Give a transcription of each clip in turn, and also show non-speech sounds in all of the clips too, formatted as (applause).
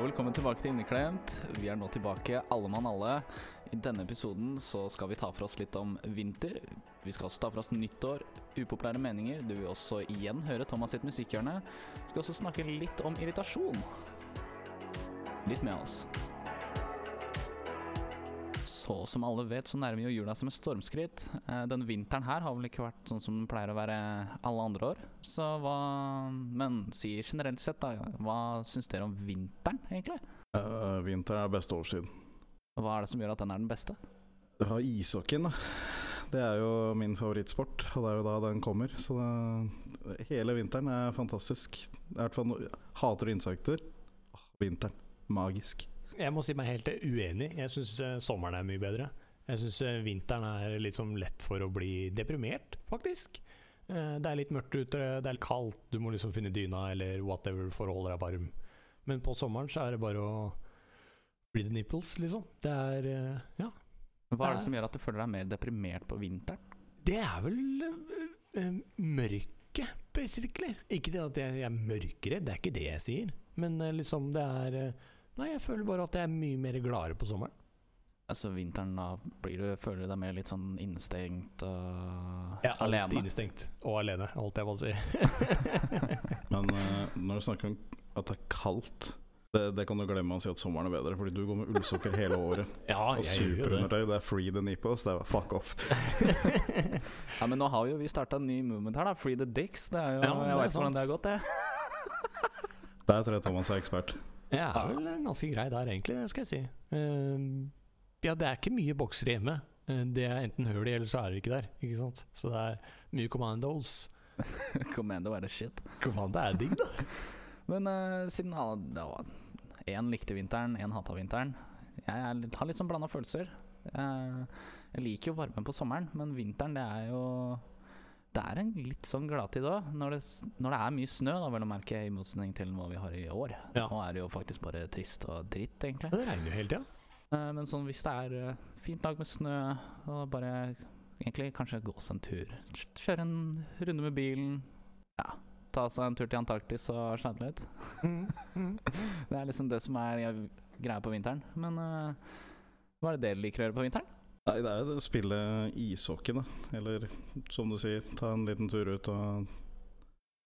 og velkommen tilbake til Inneklemt. Vi er nå tilbake, alle mann alle. I denne episoden så skal vi ta for oss litt om vinter. Vi skal også ta for oss nyttår, upopulære meninger. Du vil også igjen høre Thomas sitt musikkhjørne. Vi skal også snakke litt om irritasjon. Litt med oss. Så som alle vet, så nærmer jo jula som et stormskritt. Eh, Denne vinteren her har vel ikke vært sånn som den pleier å være alle andre år. Så hva Men si generelt sett, da. Hva syns dere om vinteren, egentlig? Uh, vinteren er beste årstid. Hva er det som gjør at den er den beste? Du har ishockeyen, da. Det er jo min favorittsport, og det er jo da den kommer. Så det, hele vinteren er fantastisk. I hvert fall hater du insekter. Vinteren. Magisk. Jeg må si meg helt uenig. Jeg syns sommeren er mye bedre. Jeg syns vinteren er sånn lett for å bli deprimert, faktisk. Eh, Det er litt mørkt ute, det er litt kaldt, du må liksom finne dyna eller whatever for å holde deg varm. Men på sommeren så er det bare å bli the nipples, liksom. Det er eh, Ja. Hva er det som gjør at du føler deg mer deprimert på vinteren? Det er vel eh, eh, mørket, basically. Ikke det at jeg, jeg er mørkere, det er ikke det jeg sier. Men uh, liksom, det er eh, Nei, jeg føler bare at jeg er mye mer gladere på sommeren. Altså vinteren, da blir du, føler du deg mer litt sånn innestengt og Ja, alltid alene? innestengt. Og alene, holdt jeg på å si. (laughs) Men uh, når du snakker om at det er kaldt det, det kan du glemme å si at sommeren er bedre, fordi du går med ullsokker hele året. (laughs) ja, Og jeg gjør det. superundertøy. Det er free the nipples. Det er fuck off. (laughs) Ja, men nå har jo vi starta en ny movement her, da. Free the dicks. Det er jo, Ja, jeg veit hvordan det har gått, det. Der tror jeg Thomas er ekspert. Jeg er vel ganske grei der, egentlig, skal jeg si. Eh, ja, det er ikke mye boksere hjemme. Eh, det er enten hull i, eller så er det ikke der. Ikke sant? Så det er mye commandos. (laughs) Commando er det shit. Commando er digg, da. (laughs) Men uh, siden Én likte vinteren, én hata vinteren. Jeg litt, har litt sånn blanda følelser. Uh, jeg liker jo varmen på sommeren, men vinteren det er jo Det er en litt sånn gladtid òg. Når, når det er mye snø, da vel å merke, i motsetning til hva vi har i år. Ja. Nå er det jo faktisk bare trist og dritt, egentlig. Det regner jo hele tida. Eh, men sånn hvis det er eh, fint lag med snø, og bare egentlig kanskje gå oss en tur. Kjøre en runde med bilen. Ja, ta seg en tur til Antarktis og sladre litt. (laughs) Det er liksom det som er greia på vinteren. Men uh, hva er det dere liker å gjøre på vinteren? Nei, det er jo å spille ishockey, da. Eller som du sier, ta en liten tur ut og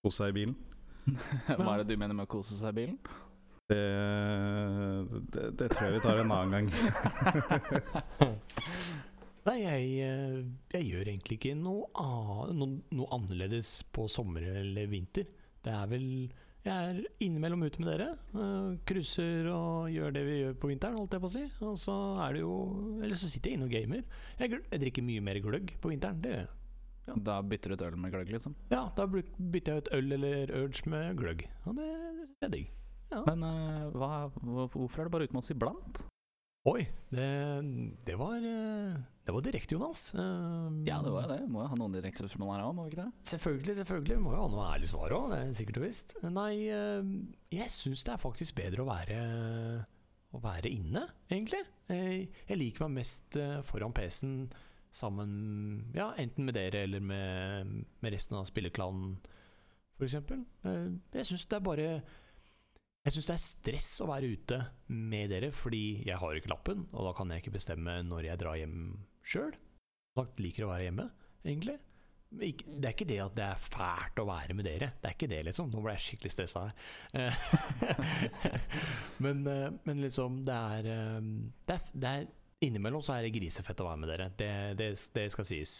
kose seg i bilen. (laughs) hva er det du mener med å kose seg i bilen? Det, det, det tror jeg vi tar en annen gang. (laughs) Nei, jeg, eh, jeg gjør egentlig ikke noe, annet, noe, noe annerledes på sommer eller vinter. Det er vel Jeg er innimellom ute med dere. eh, Cruiser og gjør det vi gjør på vinteren, holdt jeg på å si. Og så er det jo Eller så sitter jeg inne og gamer. Jeg, jeg drikker mye mer gløgg på vinteren. Det gjør jeg. Da bytter du ut øl med gløgg, liksom. Ja, da bytter jeg ut øl eller urge med gløgg. Og det, det er digg. Men uh, hva, hvorfor er det bare ute med oss iblant? Oi, det, det var eh, Det var direkte, Jonas. Eh, Ja, det var det. Må jo ha noen direkte spørsmål her òg, må vi ikke det? Selvfølgelig, selvfølgelig. Må jo ha noe ærlig svar òg, det er sikkert og visst. Nei, eh, jeg syns det er faktisk bedre å være Å være inne, egentlig. Jeg, jeg liker meg mest foran PC-en sammen Ja, enten med dere eller med, med resten av spilleklanen, f.eks. Jeg syns det er bare jeg syns det er stress å være ute med dere, fordi jeg har ikke lappen, og da kan jeg ikke bestemme når jeg drar hjem sjøl. Liker å være hjemme, egentlig. Det er ikke det at det er fælt å være med dere. Det er ikke det, liksom. Nå ble jeg skikkelig stressa her. Eh, (laughs) men, eh, men liksom, det er, eh, det er det er Innimellom så er det grisefett å være med dere. Det, det, det skal sies.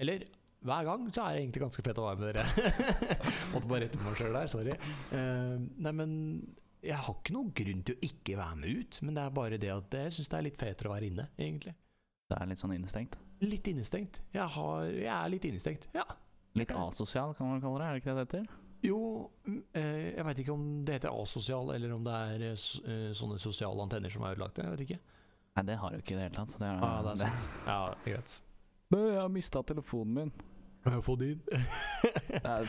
Eller hver gang så er det egentlig ganske fett å være med dere. (laughs) Måtte bare rette på meg sjøl der, sorry. Uh, nei, men jeg har ikke noen grunn til å ikke være med ut, men det er bare det at jeg syns det er litt fetere å være inne, egentlig. Det er litt sånn innestengt. Litt innestengt. Jeg, har, jeg er litt innestengt, ja. Litt asosial, kan man kalle det. Er det ikke det det heter? Jo, mm, eh, jeg veit ikke om det heter asosial, eller om det er eh, eh, sånne sosiale antenner som er ødelagte. Jeg vet ikke. Nei, det har du ikke i det hele tatt. Så det er, Ah, det er sant. (laughs) Ja, det er greit. Nei, jeg har mista telefonen min. Kan jeg få (laughs) din?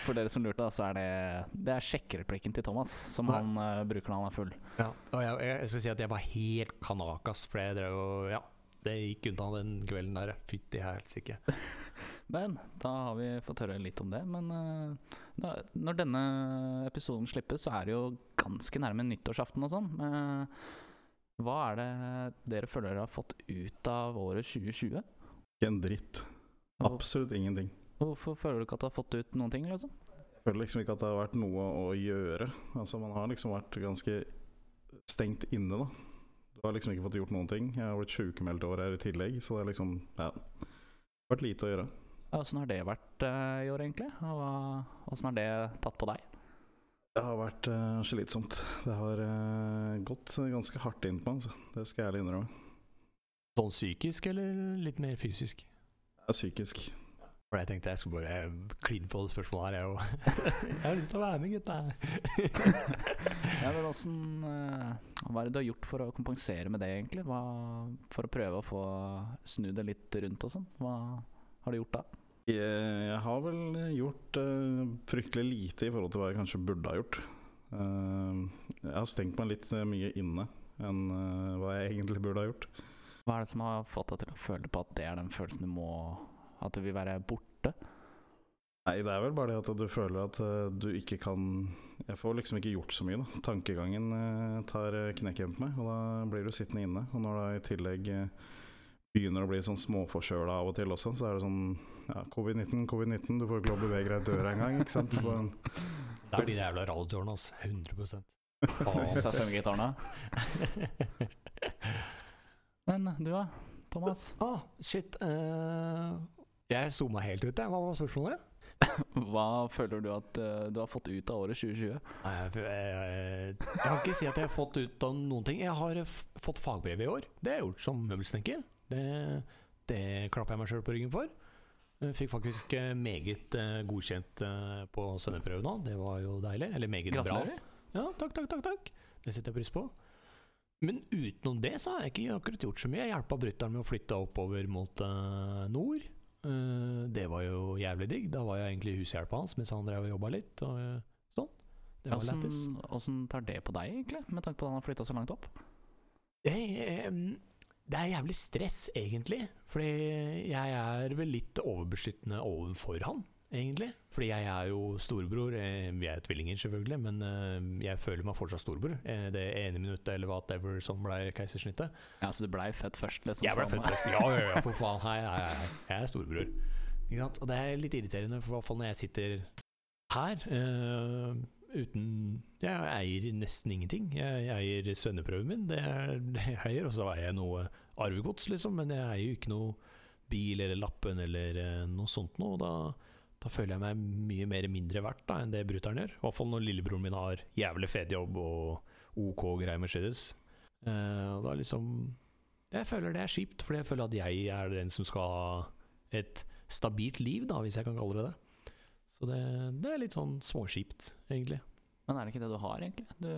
For dere som lurte, så er det Det er sjekkereplikken til Thomas, som Nei. han uh, bruker når han er full. ja. Og jeg, jeg, skal si at jeg var helt kanakas, for jeg drev og Ja, det gikk unna den kvelden der. Fytti helsike. (laughs) Men da har vi fått høre litt om det. Men uh, da, når denne episoden slippes, så er det jo ganske nærme nyttårsaften og sånn. Eh, hva er det dere føler dere har fått ut av året 2020? Ikke en dritt. Absolutt ingenting. Hvorfor føler du ikke at du har fått ut noen ting, liksom? Jeg føler liksom ikke at det har vært noe å gjøre. Altså Man har liksom vært ganske stengt inne, da. Du har liksom ikke fått gjort noen ting. Jeg har blitt sykemeldt over her i tillegg, så det har liksom Ja. Vært lite å gjøre. Åssen har det vært uh, i år, egentlig? Og åssen har det tatt på deg? Det har vært uh, slitsomt. Det har uh, gått ganske hardt inn på meg, altså. Det skal jeg ærlig innrømme. Sånn psykisk eller litt mer fysisk? Er psykisk. For jeg tenkte jeg skulle bare kline på det spørsmålet her, jeg òg. (laughs) jeg har lyst til å være med, gutta. (laughs) ja, men åssen uh, Hva er det du har gjort for å kompensere med det, egentlig? Hva, for å prøve å få snu det litt rundt og sånn? Hva har du gjort da? Jeg, jeg har vel gjort uh, fryktelig lite i forhold til hva jeg kanskje burde ha gjort. Uh, jeg har stengt meg litt mye inne enn uh, hva jeg egentlig burde ha gjort. Hva er det som har fått deg til å føle på at det er den følelsen du må At du vil være borte? Nei, det er vel bare det at du føler at du ikke kan Jeg får liksom ikke gjort så mye, da. Tankegangen tar knekken på meg, og da blir du sittende inne. Og når da i tillegg begynner å bli sånn småforkjøla av og til også, så er det sånn ja, Covid-19, covid-19, du får ikke lov å bevege deg i døra engang, ikke sant. Så, (laughs) det er de jævla radiotårene, altså. 100 (laughs) SFM-gitarene. (laughs) Men du da, Thomas? Ah, shit. Uh, jeg zooma helt ut, jeg. Hva var spørsmålet? (laughs) Hva føler du at uh, du har fått ut av året 2020? Nei, jeg, jeg, jeg, kan ikke si at jeg har fått ut av noen ting. Jeg har fått fagbrev i år. Det har jeg gjort som møbelsnekker. Det, det klapper jeg meg sjøl på ryggen for. Jeg fikk faktisk eh, meget uh, godkjent uh, på svenneprøven nå. Det var jo deilig. Eller meget Gratulerer. bra. Ja, takk, takk, takk, takk. Det setter jeg pris på. Men utenom det så har jeg ikke akkurat gjort så mye. Jeg hjelpa brutter'n med å flytte oppover mot uh, nord. det var jo jævlig digg. Da var jeg egentlig hushjelpa hans mens han drev og jobba litt. Og, sånn. Det var lættis. Åssen tar det på deg, egentlig? Med tanke på at han har flytta så langt opp? Jeg, det er jævlig stress, egentlig. Fordi jeg er vel litt overbeskyttende overfor han, egentlig. Fordi jeg er jo storebror. Eh, vi er tvillinger, selvfølgelig, men eh, jeg føler meg fortsatt storebror. Eh, det ene minuttet eller whatever som ble keisersnittet. Ja, Så du blei født først, liksom? Jeg ble født først, ja, ja, ja, for faen. Hei, hei, hei. Jeg er storebror. Og det er litt irriterende, for i hvert fall når jeg sitter her. Uh, uten Jeg eier nesten ingenting. Jeg, jeg eier svenneprøven min, det er det jeg eier. Og så eier jeg noe arvegods, liksom, men jeg eier jo ikke noe bil eller lappen eller noe sånt noe. Da, da, føler jeg meg mye mer mindre verdt da, enn det brutter'n gjør. I hvert fall når lillebroren min har jævlig fet jobb og OK greier Mercedes. Uh, og da liksom Jeg føler det er kjipt, fordi jeg føler at jeg er den som skal ha et stabilt liv, da, hvis jeg kan kalle det det. Så det, det, er litt sånn småskipt, egentlig. Men er det ikke det du har, egentlig? Du,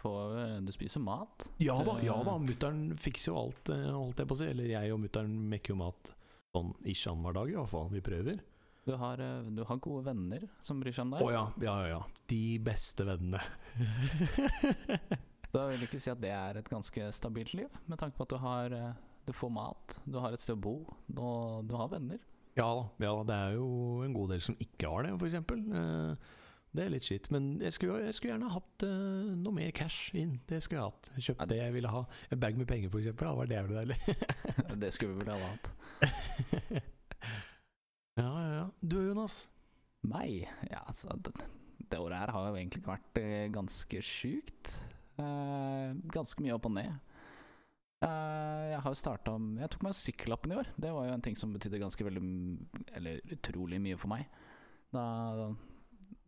får, du spiser mat? Ja da, ja da. Mutter'n fikser jo alt, eh, holdt jeg på å si. Eller jeg og mutter'n mekker jo mat sånn ish annenhver dag, i hvert fall. Vi prøver. Du har, eh, du har, gode venner som bryr seg om deg? Å ja, ja, ja. De beste vennene. (laughs) da jeg du ikke si at det er et ganske stabilt liv, med tanke på at du har eh, Du får mat, du har et sted å bo, og du har venner. Ja da, ja, det er jo en god del som ikke har det, f.eks. Eh, det er litt skitt. Men jeg skulle, jeg skulle gjerne hatt uh, noe mer cash inn. Det skulle jeg hatt. Kjøpt ja. det jeg ville ha. En bag med penger, f.eks. Det var jævlig deilig. (laughs) det skulle vi vel alle hatt. (laughs) ja, ja, ja. Du Jonas? Meg? Ja, altså det, det, året her har jo egentlig vært uh, ganske sjukt. Eh, ganske mye opp og ned. Eh, jeg har jo starta Jeg tok meg sykkellappen i år. Det var jo en ting som betydde ganske veldig Eller utrolig mye for meg. Da,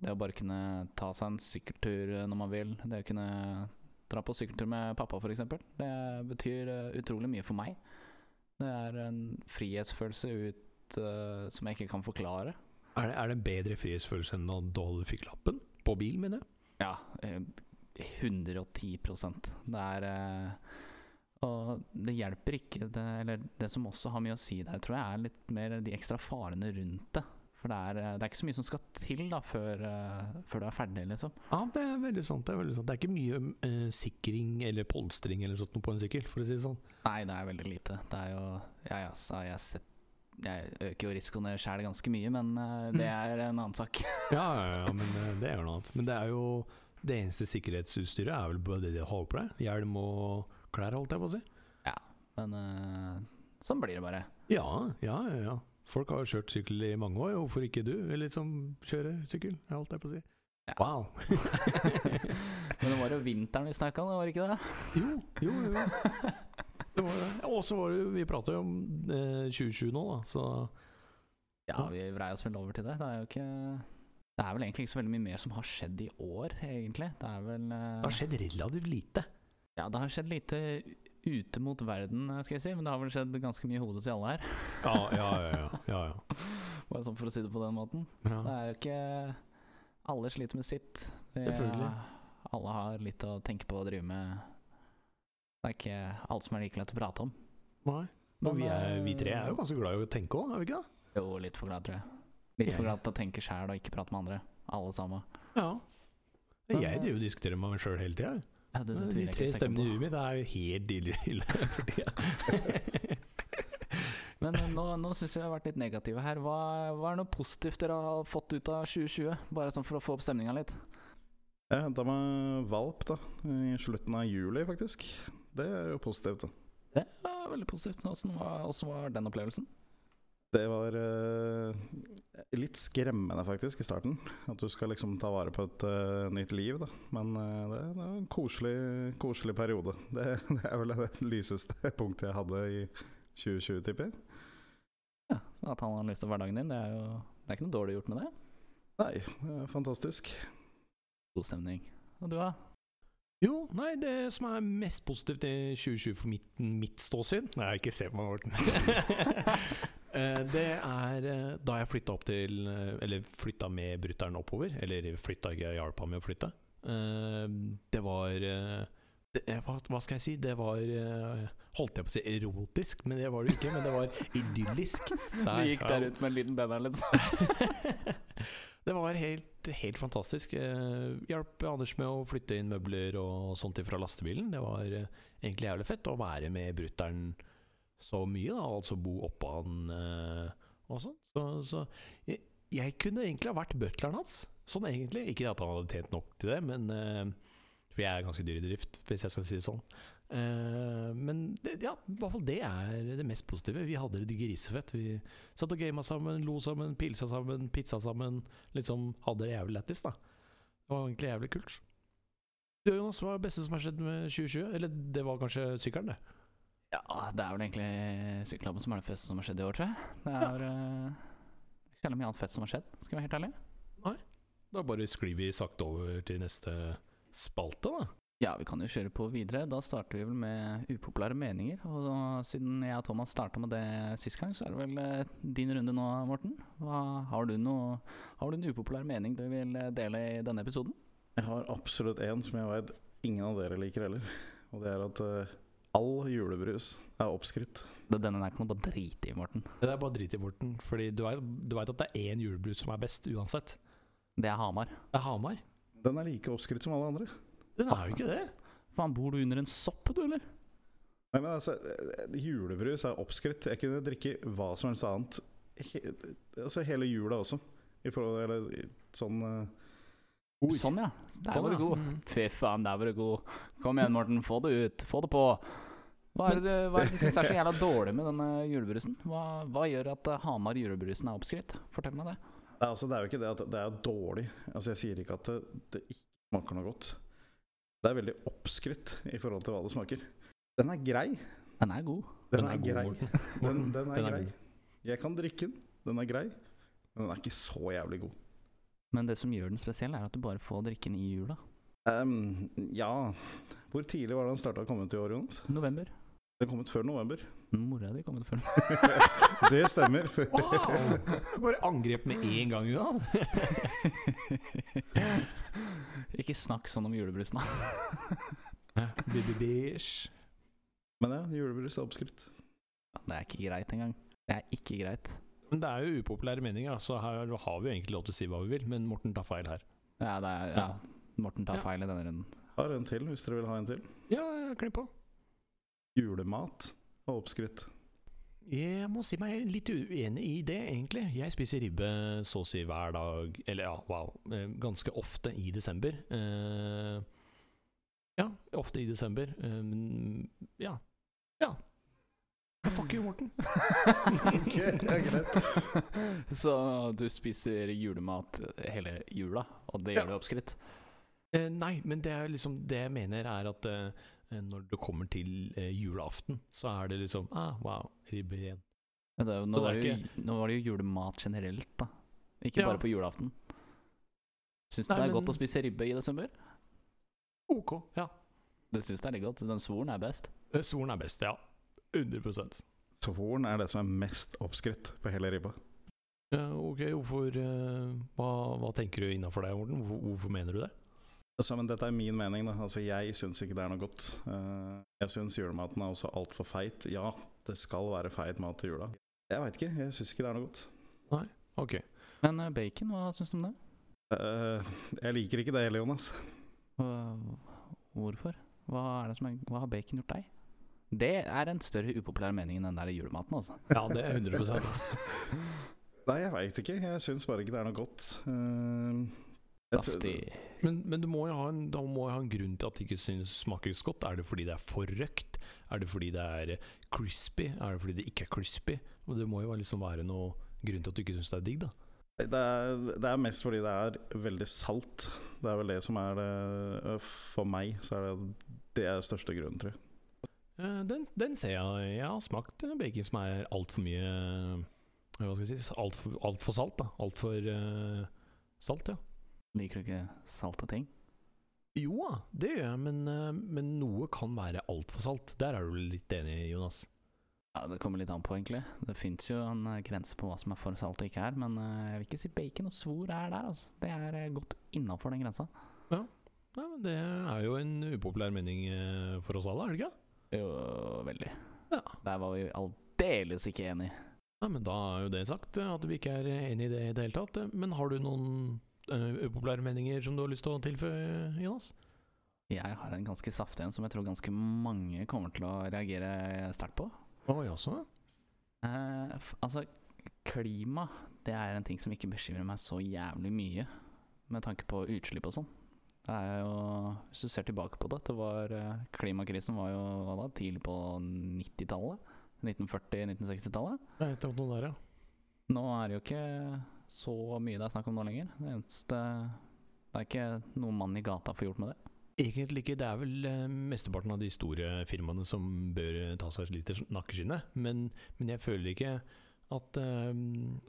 det å bare kunne ta seg en sykkeltur når man vil, det å kunne dra på sykkeltur med pappa f.eks., det betyr uh, utrolig mye for meg. Det er en frihetsfølelse ut uh, som jeg ikke kan forklare. Er det, er det en bedre frihetsfølelse enn da du fikk lappen? På bil, mener jeg? Ja. 110 Det er og det hjelper ikke det, Eller det som også har mye å si der, tror jeg, er litt mer de ekstra farene rundt det. For det er, det er ikke så mye som skal til da før, uh, før, du er ferdig, liksom. Ja, det er veldig sant. Det er, veldig sant. Det er ikke mye uh, sikring eller polstring eller sånt på en sykkel, for å si det sånn. Nei, det er veldig lite. Det er jo ja, ja, jeg har sett Jeg øker jo risikoene sjæl ganske mye, men eh, det er en annen sak. (laughs) Ja, ja, ja, men eh, det er jo noe annet. Men det er jo det eneste sikkerhetsutstyret er vel bare det de har på deg. Hjelm og klær, holdt jeg på å si. Ja, Men eh, sånn blir det bare. Ja, ja, ja. ja. Folk har jo kjørt sykkel i mange år, hvorfor ikke du? Eller liksom kjøre sykkel, holdt jeg på å si. Ja. Wow. (laughs) Men det var jo vinteren vi snakka om, var det ikke det? jo, jo, jo. (laughs) Og så var det Vi prater jo om eh, 2020 nå, da, så Ja, vi vrei oss vel over til det. Det er jo ikke Det er vel egentlig ikke så veldig mye mer som har skjedd i år, egentlig. Det er vel uh... det har skjedd relativt lite. Ja, det har skjedd lite ute mot verden, skal jeg si, men det har vel skjedd ganske mye i hodet til alle her. Ja, ja, ja. ja, ja, ja. (laughs) Bare sånn for å si det på den måten. ja. Det er jo ikke Alle sliter med sitt. Det, Selvfølgelig. Alle har litt å tenke på og drive med. Det er ikke alt som er like lett å prate om. Nei. Men, vi, er, vi tre er jo ganske glad i å tenke òg, er vi ikke det? Jo, litt for glad, tror jeg. Litt for glad til å tenke sjæl og ikke prate med andre. Alle sammen. Ja. Jeg driver og diskuterer med meg sjøl hele tida. Ja, du, det De tre ikke stemmene i huet mitt er jo helt ille, ille (laughs) for tida. (laughs) Men eh, nå, nå syns jeg vi har vært litt negative her. Hva, hva er noe positivt dere har fått ut av 2020? Bare sånn for å få opp stemninga litt. Jeg henta meg valp da i slutten av juli, faktisk. Det er jo positivt. Det er veldig positivt. Åssen var, var den opplevelsen? Det var uh, litt skremmende, faktisk, i starten. At du skal liksom ta vare på et uh, nytt liv, da. Men uh, det, det var en koselig, koselig periode. (laughs) Det, det er vel det lyseste (laughs) punktet jeg hadde i 2020, tipper jeg. Ja, At han har lyst til hverdagen din, det er jo Det er ikke noe dårlig gjort med det. Nei, det er fantastisk. God stemning. Og du, da? Jo, nei, det som er mest positivt i 2020 for mitt, mitt ståsyn Nei, ikke se på meg, Morten. (laughs) Eh, det er eh, da jeg flytta opp til eh, Eller flytta med brutter'n oppover. Eller flytta ikke, jeg hjalp ham med å flytte. Det var det, hva, skal jeg si? Det var Holdt jeg på å si erotisk, men det var det ikke. Men det var idyllisk. (laughs) Der, ja. ut med en liten banner, liksom. (laughs) det var helt, helt fantastisk. Eh, Hjalp Anders med å flytte inn møbler og sånt fra lastebilen. Det var eh, egentlig jævlig fett å være med brutter'n så mye, da. Altså bo oppå han eh, og sånn. Så, så jeg, jeg kunne egentlig ha vært butleren hans. Sånn egentlig. Ikke at han hadde tjent nok til det, men eh, For jeg er ganske dyr i drift, hvis jeg skal si det sånn. Eh, men det, ja, i hvert fall det er det mest positive. Vi hadde det grisefett. Vi satt og gama sammen, lo sammen, pilsa sammen, pizza sammen. Liksom hadde det jævlig lættis, da. Det var egentlig jævlig kult. Du Jonas, hva er det beste som har skjedd med 2020? Eller det var kanskje sykkelen, det. Ja, det er vel egentlig sykkelklubben som er det beste som har skjedd i år, tror jeg. Det Ja. er eh, ikke så mye annet fett som har skjedd, skal jeg være helt ærlig. Nei. Da bare sklir vi sakte over til neste spalte, da. Ja, vi kan jo kjøre på videre. Da starter vi vel med upopulære meninger. Og da, siden jeg og Thomas starta med det sist gang, så er det vel eh, din runde nå, Morten. Hva, har, du noe, har du en upopulær mening du vil eh, dele i denne episoden? Jeg har absolutt én som jeg vet ingen av dere liker heller. Og det er at uh, all julebrus er oppskrytt. Det, denne der kan du bare drite i, Morten. Det er bare drit i, Morten. Fordi du vet, at det er én julebrus som er best, uansett. Det er Hamar. Det er Hamar. Den er like oppskrytt som alle andre. Den er jo ikke det. Faen, bor du under en sopp, du, eller? Nei, men altså, eh, Julebrus er oppskrytt. Jeg kunne drikke hva som helst annet. He, altså hele jula også. I forhold Eller i- sånn eh, Sånn, ja. Der Sånn, var du ja. god. Mm. Fy faen, der var du god. Kom igjen, Morten. Få det ut. Få det på. Hva er det du, hva er det du syns er så jævla dårlig med denne julebrusen? Hva, hva gjør at eh, Hamar julebrusen er oppskrytt? Fortell meg det. det, er, altså, det er jo ikke det at det er dårlig. Altså Jeg sier ikke at det, det ikke smaker noe godt. Det er veldig oppskrytt i forhold til hva det smaker. Den er grei. Den er god. Den, Den er, er god, grei. Den, den er den grei. Er Jeg kan drikke den. Den er grei. Men den er ikke så jævlig god. Men det som gjør den spesiell, er at du bare får drikke den i jula. Um, ja Hvor tidlig var det den starta å komme ut i år, Jonas? November. Den kom ut før november. Mora di kom ut før. (laughs) det stemmer. Wow! Bare angrep med en gang, Jonas. (laughs) Ikke snakk sånn om julebrusen, da. (laughs) Men ja, julebrus er oppskrytt. Det er ikke greit engang. Det er ikke greit. Men det er jo upopulære meninger, så her har vi jo egentlig lov til å si hva vi vil. Men Morten tar feil her. Ja, det er, ja. Morten tar Ja. feil i denne runden. Har en til, hvis dere vil ha en til. Ja, klipp på. Julemat er oppskrytt. Jeg må si meg litt uenig i det, egentlig. Jeg spiser ribbe så å si hver dag, eller ja, wow, eh, ganske ofte i desember. Eh, ja, ofte i desember. Eh, ja. Ja. Fuck you, Morten. (laughs) Ok, ja, greit. (laughs) Så du spiser julemat hele jula, og det Ja. gjør du oppskrytt? Eh, nei, men det er liksom det jeg mener er at når det kommer til eh, julaften, så er det liksom ah, Wow, ribbe igjen. Men det, nå, det var det jo, nå var det jo julemat generelt, da. Ikke Ja. bare på julaften. Syns du det er men- godt å spise ribbe i desember? Ok, ja. Du syns det er litt godt? Den svoren er best? Svoren Solen er best, ja. 100 Svoren er det som er mest oppskrytt på hele ribba. Ja, ok, hvorfor uh, hva, hva tenker du innafor deg, Morten? Hvorfor, hvorfor mener du det? Altså, men dette er min mening. da Altså, Jeg syns ikke det er noe godt. Uh, jeg syns julematen er også altfor feit. Ja, det skal være feit mat til jula. Jeg veit ikke. Jeg syns ikke det er noe godt. Nei, Ok. Men uh, bacon, hva syns du om det? Uh, jeg liker ikke det heller, Jonas. Hvorfor? Hva, er det som er, hva har bacon gjort deg? Det er en større upopulær mening enn den der julematen, altså. (laughs) Ja, det er 100 ass. Nei, jeg veit ikke. Jeg syns bare ikke det er noe godt. Uh, Saftig. Men, men du må en, da må jeg ha en grunn til at det ikke synes smaker godt. Er det fordi det er for røkt? Er det fordi det er eh, crispy? Er det fordi det ikke er crispy? Og det må jo liksom være noe grunn til at du ikke syns det er digg, da. Det er, det er mest fordi det er veldig salt. Det er vel det som er det For meg så er det det er største grunnen, tror jeg. Eh, Den, den ser jeg. Jeg har smakt eh, bacon som er altfor mye eh, Hva skal jeg si Altfor alt for salt, da. Altfor uh, salt, ja. Liker du ikke salte ting? Jo da, det gjør jeg, men, eh, men noe kan være altfor salt. Der er du litt enig, Jonas. Ja, Det kommer litt an på, egentlig. Det fins jo en eh, grense på hva som er for salt og ikke er, men eh, jeg vil ikke si bacon og svor er der, altså. Det er godt innafor den grensa. Nei, men Det er jo en upopulær mening for oss alle, er det ikke? Jo, veldig. Ja. Der var vi aldeles ikke enige. Nei, men Da er jo det sagt, at vi ikke er enig i det i det hele tatt. Men har du noen upopulære meninger som du har lyst til å tilføye, Jonas? Jeg har en ganske saftig en som jeg tror ganske mange kommer til å reagere sterkt på. Å jaså? Eh, altså, klima det er en ting som ikke bekymrer meg så jævlig mye, med tanke på utslipp og sånn. Det er jo, Hvis du ser tilbake på det, det var eh, klimakrisen var jo hva da, tidlig på 90-tallet. 1940-1960-tallet. Det er et noe der, ja. Nå er det jo ikke så mye det er snakk om nå lenger. Det eneste Det er ikke noen mann i gata får gjort med det. Egentlig ikke. Det er vel eh, mesteparten av de store firmaene som bør eh, ta seg litt i nakkeskinnet. Men, men jeg føler ikke at, eh,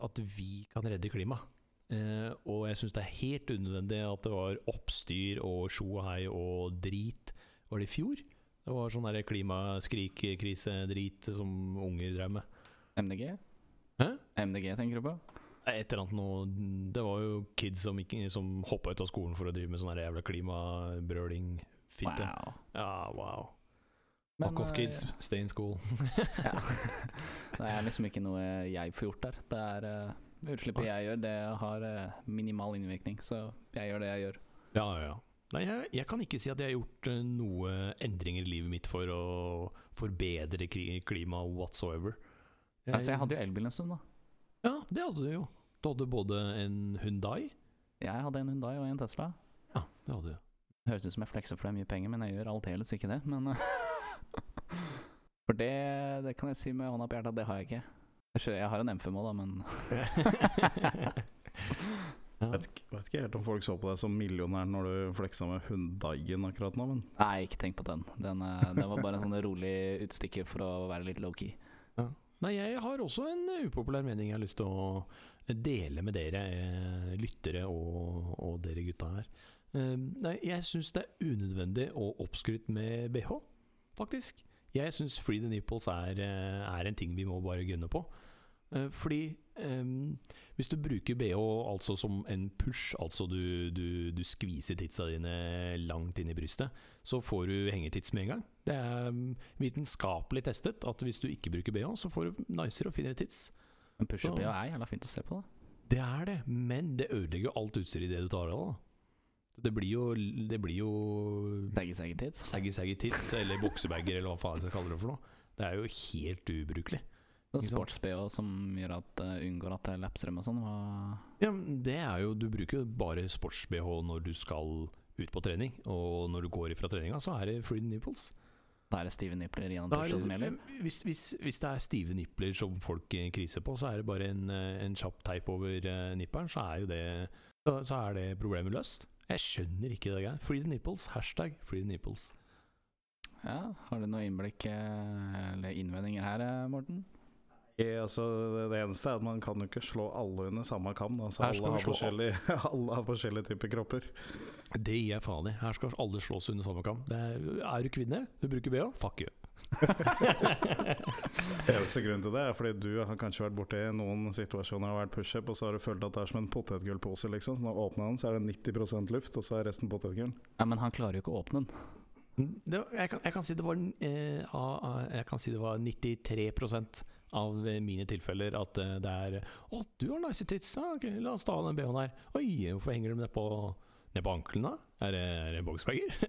at vi kan redde klimaet. Uh, og jeg syns det er helt unødvendig at det var oppstyr og sjo og hei og drit. Var det i fjor? Det var sånn klimaskrik-krise-drit som unger drev med. MDG? Hæ? MDG tenker du på? Et eller annet noe Det var jo kids som, ikke, som hoppa ut av skolen for å drive med sånn her jævla klimabrøling. Fitte. Wow. Ja, wow. Men, Fuck off, eh, kids. Stay in school. (laughs) ja. (laughs) Det er liksom ikke noe jeg får gjort der. Det er eh, Utslippet jeg gjør, det har eh, minimal innvirkning. Så jeg gjør det jeg gjør. Ja, ja, ja. Nei, jeg, jeg kan ikke si at jeg har gjort eh, noe endringer i livet mitt for å forbedre kri- klima whatsoever. Altså, jeg hadde jo elbil en stund, da. Ja, det hadde du jo. Du hadde både en Hundai Jeg hadde en Hyundai og en Tesla. Ja, det hadde du. Høres ut som jeg flekser for det er mye penger, men jeg gjør aldeles ikke det. Men eh, (laughs) For det, det kan jeg si med hånda på hjertet at det har jeg ikke. Jeg, har en M5 òg, da, men (laughs) ja. Vet, ikke- vet ikke helt om folk så på deg som millionær når du fleksa med Hundaien akkurat nå, men Nei, ikke tenk på den. Den, eh, den var bare en sånn rolig utstikker for å være litt low-key. Nei, jeg har også en upopulær mening jeg har lyst til å dele med dere eh, lyttere og, og dere gutta her. Eh, nei, jeg syns det er unødvendig og oppskrytt med bh, faktisk. Jeg syns free the nipples er, eh, er en ting vi må bare gunne på. Fordi eh, hvis du bruker bh altså som en push, altså du, du, du skviser titsa dine langt inn i brystet, så får du hengetits med en gang. Det er mm, vitenskapelig testet at hvis du ikke bruker bh, så får du nicere og finere tits. Men pushup ja, er jævla fint å se på, da. Det er det, men det ødelegger alt utstyret i det du tar av. da. Det blir jo, det blir jo Saggy saggy tits. saggy saggy tits eller buksebager eller hva faen jeg skal kalle det for noe. Det er jo helt ubrukelig. Sports-BH som gjør at det unngår at det er dem og sånn. Ja, det er jo Du bruker jo bare sports-BH når du skal ut på trening, og når du går ifra treninga, så er det free nipples. Da er det stive nipler gjennom Da tirsdag som gjelder. hvis, hvis, hvis det er stive nipler som folk eh, kriser på, så er det bare en, eh, en kjapp teip over eh, nipperen, så er jo det så, så er det problemet løst. Jeg skjønner ikke det greia. Free the nipples. Hashtag free the nipples. Ja, Har du noe innblikk eh, eller innvendinger her, eh, Morten? Eh, altså, det- eneste er at man kan jo ikke slå alle under samme kam. da. Så Her skal alle har, forskjellige, (laughs) alle har forskjellige typer kropper. Det gir jeg faen i. Her skal alle slås under samme kam. Det er, er du kvinne, du bruker BH, fuck you. (laughs) Eneste grunn til det er fordi du har kanskje vært borti noen situasjoner og vært pushup, og så har du følt at det er som en potetgullpose, liksom. Så når du åpner den, så er det 90% luft, og så er resten potetgull. Ja, Men han klarer jo ikke å åpne den. Det, jeg, kan, jeg, kan si det var, eh, jeg kan si det var 93 av mine tilfeller at eh, det er Å, du har nice tits! Ja, ok, la oss ta av den BH-en her. Oi, hvorfor henger de ned på, ned på ankelen, da? Er det, er det boksbager? (laughs)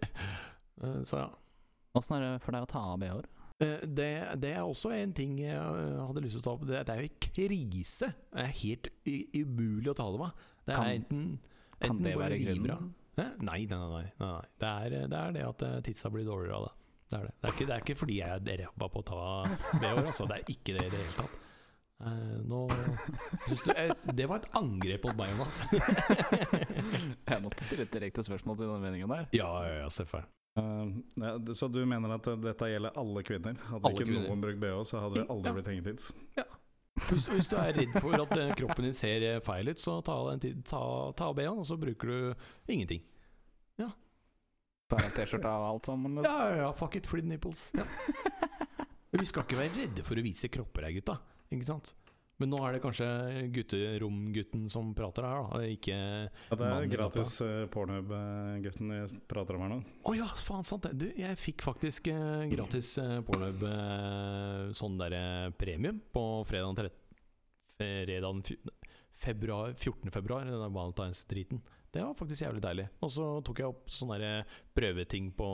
Eh, så ja. Åssen er det for deg å ta av BH-er? Eh, Det, det er også en ting jeg hadde lyst til å ta opp. Det, det er jo en krise. Det er helt umulig å ta det av. Det er Kan- enten, Kan det være grunnen? Nei, nei, nei. nei, nei, nei. Det, er, det er det at tidsa blir dårligere av det. Det er det. Det er ikke, det er ikke fordi jeg er ræva på å ta BH-er, altså. Det er ikke det i det hele tatt. Uh, nå du, jeg, Det var et angrep på meg, Jonas. Jeg måtte stille et direkte spørsmål til den meningen der. ja, ja, ja, selvfølgelig. Uh, ja, så du mener at eh, dette gjelder alle kvinner? Hadde Alle ikke kvinner. noen brukt BH, så hadde vi aldri Ja. blitt hengt hit? Hvis, hvis du er redd for at eh, kroppen din ser eh, feil ut, så ta, ta, ta av BH-en, og så bruker du ingenting. Tar en T-skjorta og alt sammen. liksom. Ja, ja, ja, fuck it, free nipples. Ja. (laughs) Vi skal ikke være redde for å vise kropper her, gutta. Ikke sant? Men nå er det kanskje gutteromgutten som prater her, da. Ikke Ja, det er gratis uh, Pornhub-gutten vi prater om her nå. Å ja, faen sant det. Du, jeg fikk faktisk eh, gratis eh, Pornhub eh, sånn derre premium på fredag 13. Fredag februar, 14. februar, den der valentinsdriten. Det var faktisk jævlig deilig. Og så tok jeg opp sånne prøveting på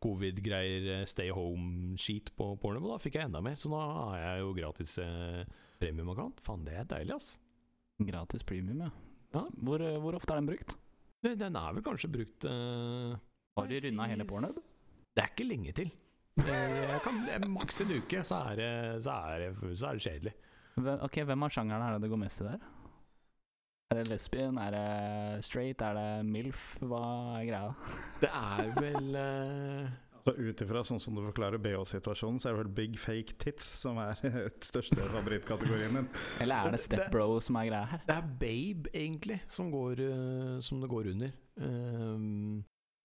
covid-greier, eh, stay home-skit på Pornhub, og da fikk jeg enda mer. Så nå har jeg jo gratis eh, premiumaccount. Faen, det er deilig, ass. Gratis premium, ja. Ja. Hvor, eh, hvor ofte er den brukt? Det, den er vel kanskje brukt eh, Har du runda hele Pornhub? Det er ikke lenge til. Eh, Jeg kan, eh, maks en uke, så er det, så er det, så er det kjedelig. Hvem- Ok, Hvem av sjangerne er det det går mest i der? Er det lesbien? Er det straight? Er det MILF? Hva er greia? Det er vel uh... Så ut ifra sånn som du forklarer BH-situasjonen, så er det vel big fake tits som er (laughs) et største favorittkategorien din. Eller er det Det- stepbro som er greia her? Det er Babe, egentlig, som, går, uh, som det går under. Ehm,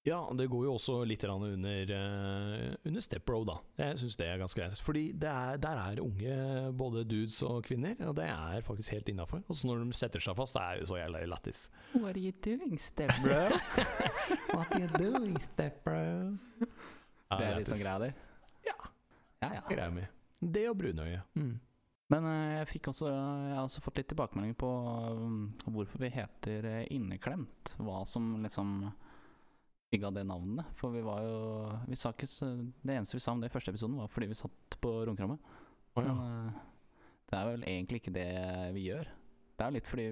ja, det går jo også litt grann under, Step under Stepbro, da. Jeg syns det er ganske greit. Fordi det er, der er unge både dudes og kvinner, og det er faktisk helt innafor. Og så når de setter seg fast, det er jo så jævla lættis. What are you doing, stepbro? (laughs) What are you doing, Stepbro? Ja, det er litt sånn greia di? Ja. Ja, ja. Greia mi. Det og brunøye. Mm. Men eh, jeg fikk også Jeg har også fått litt tilbakemelding på um, hvorfor vi heter eh, Inneklemt. Hva som liksom digga det navnet. For vi var jo vi sa ikke, Det eneste vi sa om det i første episoden, var fordi vi satt på romkrammet. Oh, ja. Men eh, det er vel egentlig ikke det vi gjør. Det er jo litt fordi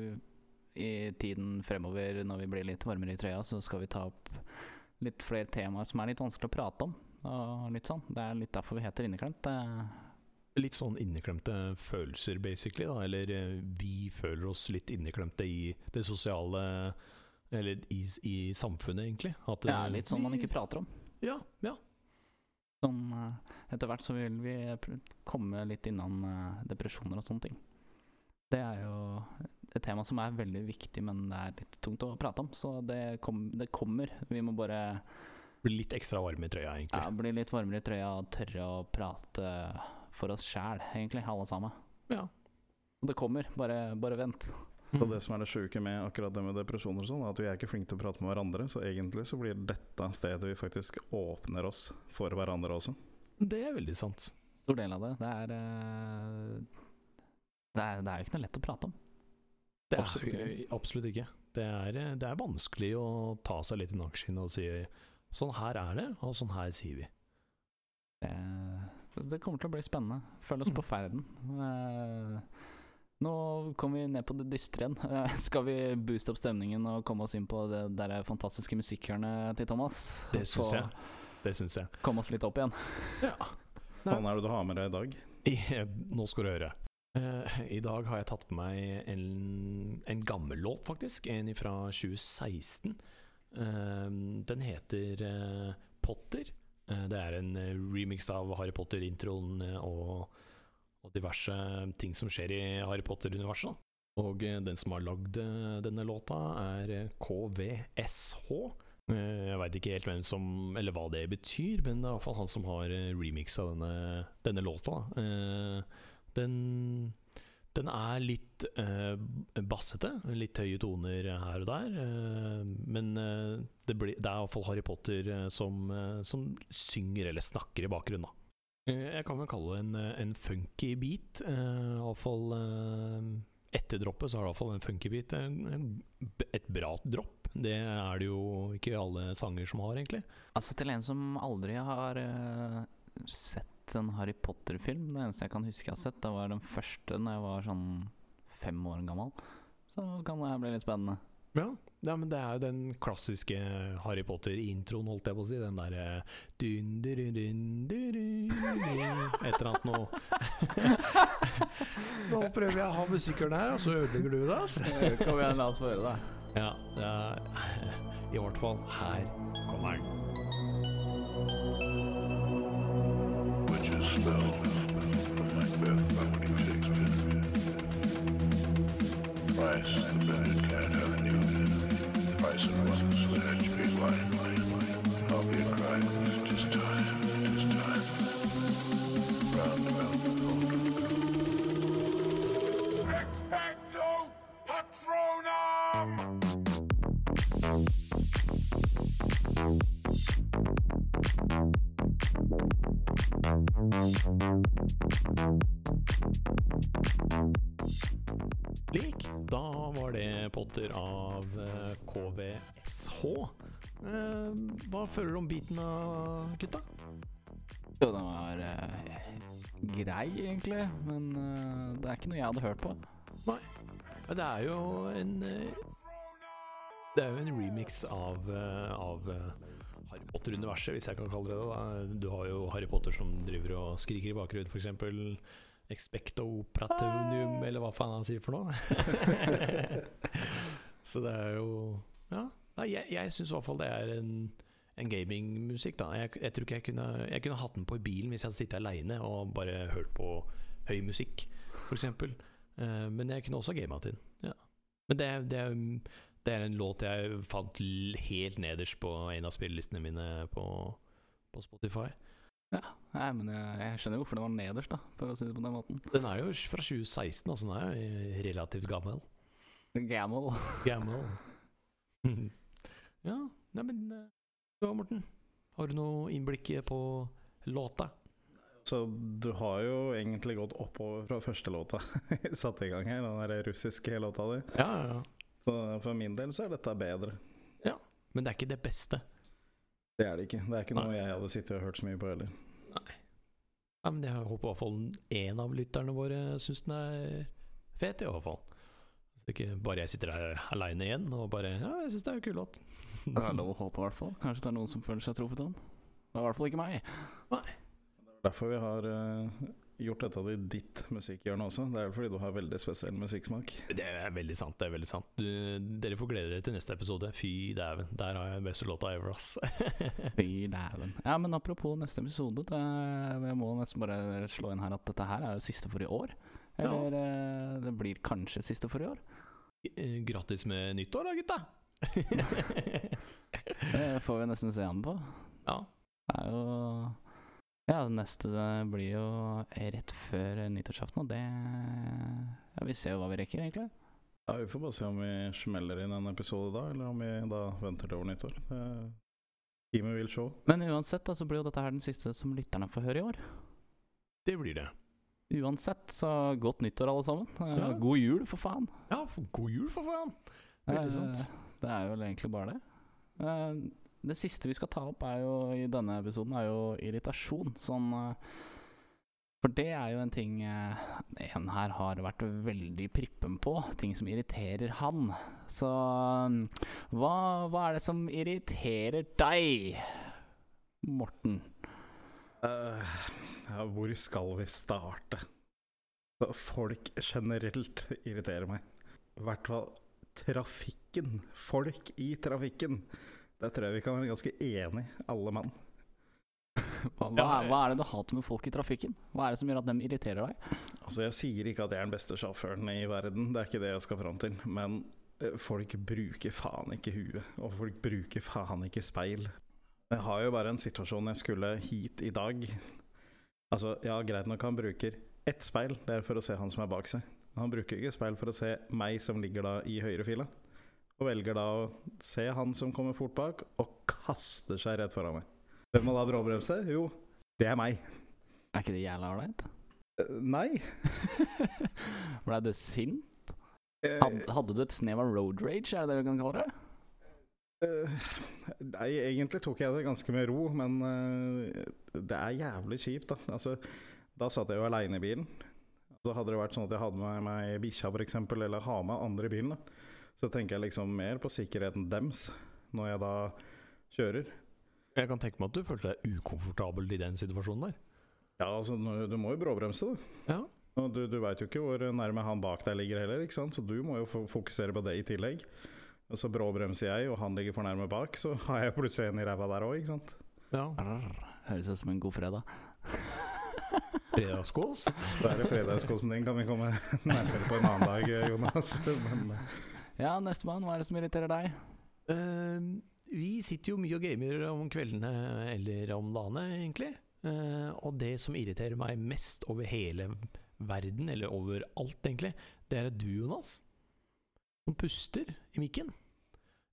i tiden fremover, når vi blir litt varmere i trøya, så skal vi ta opp litt flere temaer som er litt vanskelig å prate om. Og litt sånn. Det er litt derfor vi heter Inneklemt. Litt sånn inneklemte følelser, basically. Da. Eller eh, vi føler oss litt inneklemte i det sosiale Eller i, i samfunnet, egentlig. At, Det er eh, litt sånn man ikke prater om. Ja, ja. Sånn, eh, etter hvert så vil vi komme litt innom eh, depresjoner og sånne ting. Det er jo et tema som er veldig viktig, men det er litt tungt å prate om. Så det, kom, det kommer. Vi må bare Bli litt ekstra varme i trøya, egentlig. ja, bli litt varmere i trøya og tørre å prate for oss sjæl, egentlig, alle sammen. Ja. Det kommer. Bare, bare vent. Og det som er det sjuke med akkurat det med depresjoner og sånn, er at vi er ikke flinke til å prate med hverandre. Så egentlig så blir dette stedet vi faktisk åpner oss for hverandre også. Det er veldig sant. Stor del av det. Det er, eh, det er Det er jo ikke noe lett å prate om. Det er, Absolutt ikke. absolutt, ikke. Det er, det er vanskelig å ta seg litt i nakkeskinnet og si sånn her er det, og sånn her sier vi. Det, Det kommer til å bli spennende. Følg oss Mm. på ferden. Eh, nå kommer vi ned på det dystre igjen. (laughs) Eh, skal vi booste opp stemningen og komme oss inn på det der fantastiske musikkhjørnet til Thomas? Det syns jeg. Det syns jeg. Komme oss litt opp igjen. Ja. Hva er det du har med deg i dag? (laughs) I, nå skal du høre. Uh, I dag har jeg tatt på meg en, en gammel låt, faktisk. En fra 2016. Uh, den heter uh, Potter. Eh, det er en eh, remix av Harry Potter-introen eh, og, og diverse ting som skjer i Harry Potter-universet. Og eh, den som har lagd eh, denne låta, er KVSH. Eh, Jeg veit ikke helt hvem som Eller hva det betyr, men det er iallfall han som har remixa denne, denne låta. Den, den er litt bassete, litt høye toner her og der. men det, blir, det er iallfall Harry Potter som, som synger eller snakker i bakgrunnen, da. Eh, jeg kan vel kalle det en, eh, en funky beat. Uh, iallfall uh, etter droppet så har det iallfall en funky beat. Et bra dropp. Det er det jo ikke alle sanger som har, egentlig. Altså Til en som aldri har uh, sett en Harry Potter-film Det eneste jeg kan huske jeg har sett, det var den første da jeg var sånn fem år gammel. Så kan det bli litt spennende. Ja, ja, men det er jo den klassiske Harry Potter-introen, holdt jeg på å si. Den derre Et eller annet nå. (laughs) Nå prøver jeg å ha musikkeren her, og så ødelegger du det. Altså. Kom igjen, la oss få høre det. Ja, det er, i hvert fall her kommer den. Witches spell from Macbeth by William Shakespeare. Price the Bennett det av eh, KVSH. Eh, hva føler du om beaten av gutta? Jo, den var eh, grei, egentlig. Men eh, det er ikke noe jeg hadde hørt på. Ja, Det er jo en eh, Det er jo en remix av, eh, av eh, Harry Potter-universet, hvis jeg kan kalle det det. da. Du har jo Harry Potter som driver og skriker i bakgrunnen, f.eks. Expecto Pratonium, eller hva faen han sier for noe. (laughs) Så det er jo Ja. Nei, jeg jeg syns i hvert fall det er en, en gamingmusikk, da. Jeg, jeg tror ikke jeg kunne Jeg kunne hatt den på i bilen hvis jeg hadde sittet aleine og bare hørt på høy musikk, f.eks. Uh, men jeg kunne også gama til den. Ja. Men det, det, er, det er en låt jeg fant helt nederst på en av spillelistene mine på, på Spotify. Ja, Nei, men jeg, jeg skjønner jo hvorfor den var nederst, da, for å si det på den måten. Den er jo fra 2016, altså den er jo relativt gammel. Gamble. Gammel. (laughs) ja, nei men eh, Du da, Morten? Har du noe innblikk på låta? Så du har jo egentlig gått oppover fra første låta (laughs) satt i gang her, den der russiske låta di. Ja, ja, ja. Så for min del så er dette bedre. Ja, Men det er ikke det beste. Det er det ikke. Det er ikke Nei. noe jeg hadde sittet og hørt så mye på heller. Ja, men jeg håper i hvert fall én av lytterne våre syns den er fet, i hvert fall. Så ikke bare jeg sitter der aleine igjen og bare Ja, jeg syns det er en kul låt. Det er lov å håpe, i hvert fall. Kanskje det er noen som føler seg truffet av den. Det er i hvert fall ikke meg. Det er Derfor vi har uh, gjort dette til ditt musikkhjørne også. Det er vel fordi du har veldig spesiell musikksmak. Det er veldig sant. det er veldig sant du, Dere får glede dere til neste episode. Fy dæven, der har jeg den beste låta ever, ass. (laughs) Fy dæven. Ja, men apropos neste episode. Det, jeg må nesten bare slå inn her at dette her er jo siste for i år. Eller eh, det blir kanskje siste for i år. Eh, Grattis med nyttår, da, gutta! (laughs) Det får vi nesten se an på. ja. Det er jo Ja, neste blir jo rett før nyttårsaften, og det Ja, vi ser jo hva vi rekker, egentlig. Ja, Vi får bare se om vi smeller inn en episode da, eller om vi da venter til over nyttår. Teamet vil se. Men uansett, da, så blir jo dette her den siste som lytterne får høre i år. Det blir det. Uansett, så godt nyttår, alle sammen. Eh, Ja. God jul, for faen. Ja, for god jul, for faen! Veldig sant. Eh, Det er jo egentlig bare det. Eh, Det siste vi skal ta opp er jo i denne episoden, er jo irritasjon. Sånn For det er jo en ting en her har vært veldig prippen på. Ting som irriterer han. Så hva, hva er det som irriterer deg, Morten? Eh, ja, hvor skal vi starte? Så folk generelt irriterer meg. I hvert fall trafikken. Folk i trafikken. Der tror jeg vi kan være ganske enige, alle mann. Hva, hva, er, hva er det du hater med folk i trafikken? Hva er det som gjør at dem irriterer deg? Altså, jeg sier ikke at jeg er den beste sjåføren i verden, det er ikke det jeg skal fram til. Men eh, folk bruker faen ikke huet, og folk bruker faen ikke speil. Jeg har jo bare en situasjon jeg skulle hit i dag. Altså, ja, greit nok han bruker ett speil, det er for å se han som er bak seg. Men han bruker ikke speil for å se meg som ligger da i høyrefila. Og velger da å se han som kommer fort bak, og kaster seg rett foran meg. Hvem må da bråbremse? Jo, det er meg. Er ikke det jævla ålreit? Eh, Nei. (laughs) Blei du sint? Eh, Had, hadde du et snev av road rage, er det det vi kan kalle det? Eh, Nei, egentlig tok jeg det ganske med ro, men eh, det er jævlig kjipt, da. Altså, da satt jeg jo aleine i bilen. Så hadde det vært sånn at jeg hadde med meg bikkja, f.eks., eller ha med andre i bilen, da. så tenker jeg liksom mer på sikkerheten dems når jeg da kjører. Jeg kan tenke meg at du følte deg ukomfortabel i den situasjonen der. Ja, altså, du må jo bråbremse, da. Ja. Og du, du veit jo ikke hvor nærme han bak deg ligger heller, ikke sant? så du må jo fokusere på det i tillegg. Og så bråbremser jeg, og han ligger for nærme bak, så har jeg plutselig en i ræva der òg, ikke sant. ja. Arr, høres ut som en god fredag. (laughs) Fredagskås. Da er det fredagskåsen din, kan vi komme nærmere på en annen dag, Jonas. Men (laughs) Ja, nestemann, hva er det som irriterer deg? Uh, vi sitter jo mye og gamer om kveldene eller om dagene, egentlig. Uh, og det som irriterer meg mest over hele verden, eller over alt, egentlig, det er at du, Jonas, som puster i mikken.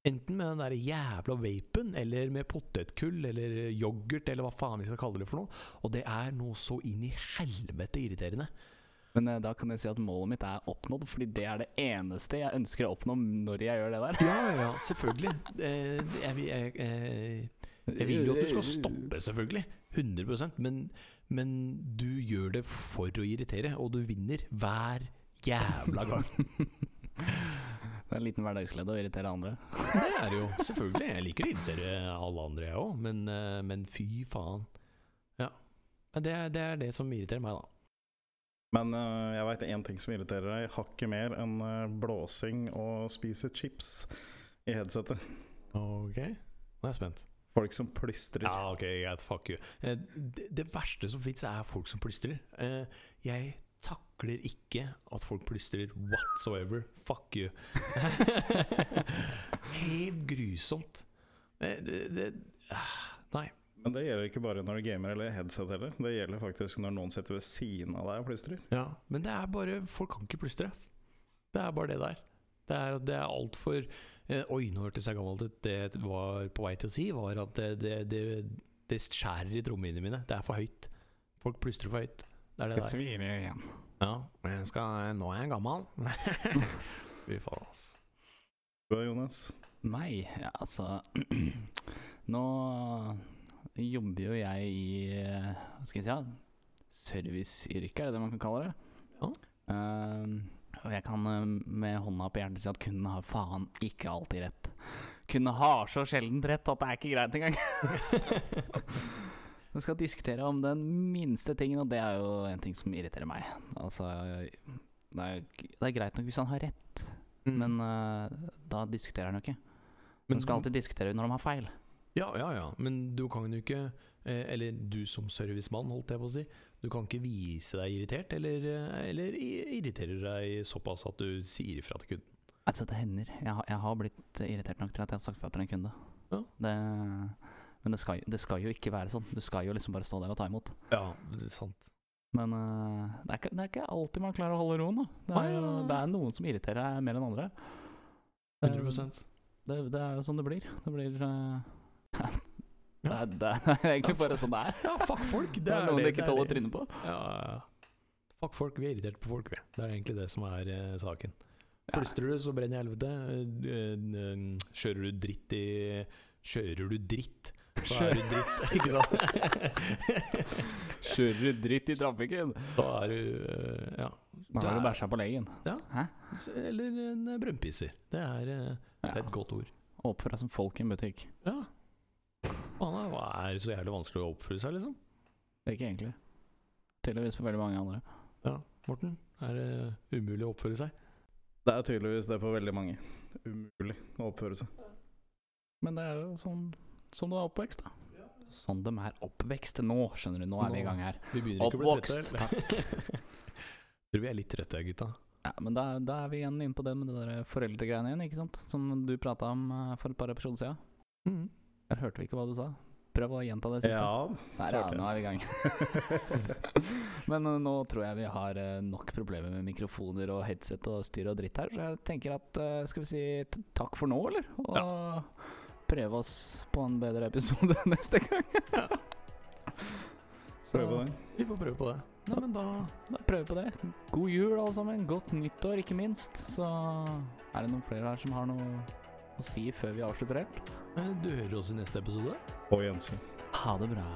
Enten med den der jævla vapen, eller med potetgull, eller yoghurt, eller hva faen vi skal kalle det for noe. Og det er noe så inn i helvete irriterende. Men eh, da kan jeg si at målet mitt er oppnådd, fordi det er det eneste jeg ønsker å oppnå når jeg gjør det der. Ja, ja, selvfølgelig. Eh, jeg, vil- jeg, eh, Jeg vil jo at du skal stoppe, selvfølgelig. 100% men, men du gjør det for å irritere, og du vinner hver jævla gang. (laughs) Det er en liten hverdagsglede å irritere andre. Det er det jo, selvfølgelig. Jeg liker å irritere alle andre, jeg òg, men, eh, men fy faen. Ja. Men Det, er- det er det som irriterer meg, da. Men uh, jeg veit én ting som irriterer deg hakket mer enn eh, blåsing og spise chips i headsetet. Ok, nå er jeg spent. Folk som plystrer. Ja, ok, greit. Fuck you. Det, det verste som fins, er folk som plystrer. Eh, Jeg takler ikke at folk plystrer whatsoever. Fuck you. (laughs) Helt grusomt. Det, Det, det, ah, nei. Men det gjelder ikke bare når du gamer eller headset heller. Det gjelder faktisk når noen sitter ved siden av deg og plystrer. Ja, men det er bare Folk kan ikke plystre. Det er bare det der. Det er, det er altfor eh, Oi, nå hørtes jeg gammelt ut. Det jeg var på vei til å si, var at det, det, det, det skjærer i trommehinnene mine. Det er for høyt. Folk plystrer for høyt. Det er det Det svir igjen. Ja, men jeg skal, nå er jeg gammel. Fy faen, altså. Du da, Jonas? Meg? Ja, altså (clears throat) Nå jobber jo jeg i Hva skal jeg si? Ja, serviceyrke, er det det man kan kalle det? Ja. Uh, og jeg kan eh, med hånda på hjertet si at kundene har faen ikke alltid rett. Kundene har så sjeldent rett at det er ikke greit engang. (laughs) (laughs) Vi skal diskutere om den minste tingen, og det er jo en ting som irriterer meg. Altså, det er, det er greit nok hvis han har rett, men uh, da diskuterer han jo ikke. Men De skal alltid diskutere når de har feil. Ja, ja, ja. Men du kan jo ikke eh, Eller du som servicemann, holdt jeg på å si. Du kan ikke vise deg irritert, eller, eh, eller i- irriterer deg såpass at du sier ifra til kunden. Altså, det hender. Jeg, jeg har blitt irritert nok til at jeg har sagt fra til en kunde. Ja. Det, men det skal, det skal jo ikke være sånn. Du skal jo liksom bare stå der og ta imot. Ja, det er sant. Men uh, det, er ikke, det er ikke alltid man klarer å holde roen, da. Det er, jo, det er noen som irriterer deg mer enn andre. Det, 100 det, det er jo sånn det blir. Det blir eh, (laughs) det, er, det er (laughs) egentlig bare sånn det er. Ja, fuck folk! Det er noen du ikke er tåler å trynet på. Ja, ja. Fuck folk, vi er irritert på folk, vi. Det er egentlig det som er eh, saken. Plystrer du, så brenner helvete. Eh, eh, Kjører du dritt i Kjører du dritt så er du dritt. (laughs) Ikke sant? Kjører du dritt i trafikken? Da er du uh, Ja. Da har du bæsja på leggen. Eller en eh, brønnpisser. Det er, ja. det er et godt ord. Oppfør deg som folk i en butikk. Ja. Hva er det så jævlig vanskelig å oppføre seg, liksom? Det er Ikke egentlig. Tydeligvis for veldig mange andre. Ja, Morten? Er det umulig å oppføre seg? Det er tydeligvis det for veldig mange. Umulig å oppføre seg. Men det er jo sånn som du er oppvekst, da. Sånn de er oppvekst nå, skjønner du. Nå er vi i gang her. Vi begynner ikke Oppvokst, trette. (laughs) Tror vi er litt trette, gutta. Ja, men da, da er vi igjen inne på det med det der foreldregreiene igjen, ikke sant? Som du prata om eh, for et par episoder siden. Mm. Der hørte vi ikke hva du sa. Prøv å gjenta det siste. Ja, Der, ja, nå er vi i gang. (laughs) Men eh, nå tror jeg vi har eh, nok problemer med mikrofoner og headset og styr og dritt her, så jeg tenker at Skal vi si takk for nå, eller? Og prøve oss på en bedre episode (laughs) neste gang. (laughs) Så Prøve det. Vi får prøve på det. Nei, men da da prøver vi på det. God jul, alle sammen. Godt nyttår, ikke minst. Så er det noen flere her som har noe å si før vi avslutter helt? eh, Du hører oss i neste episode. Og Jensen. Ha det bra.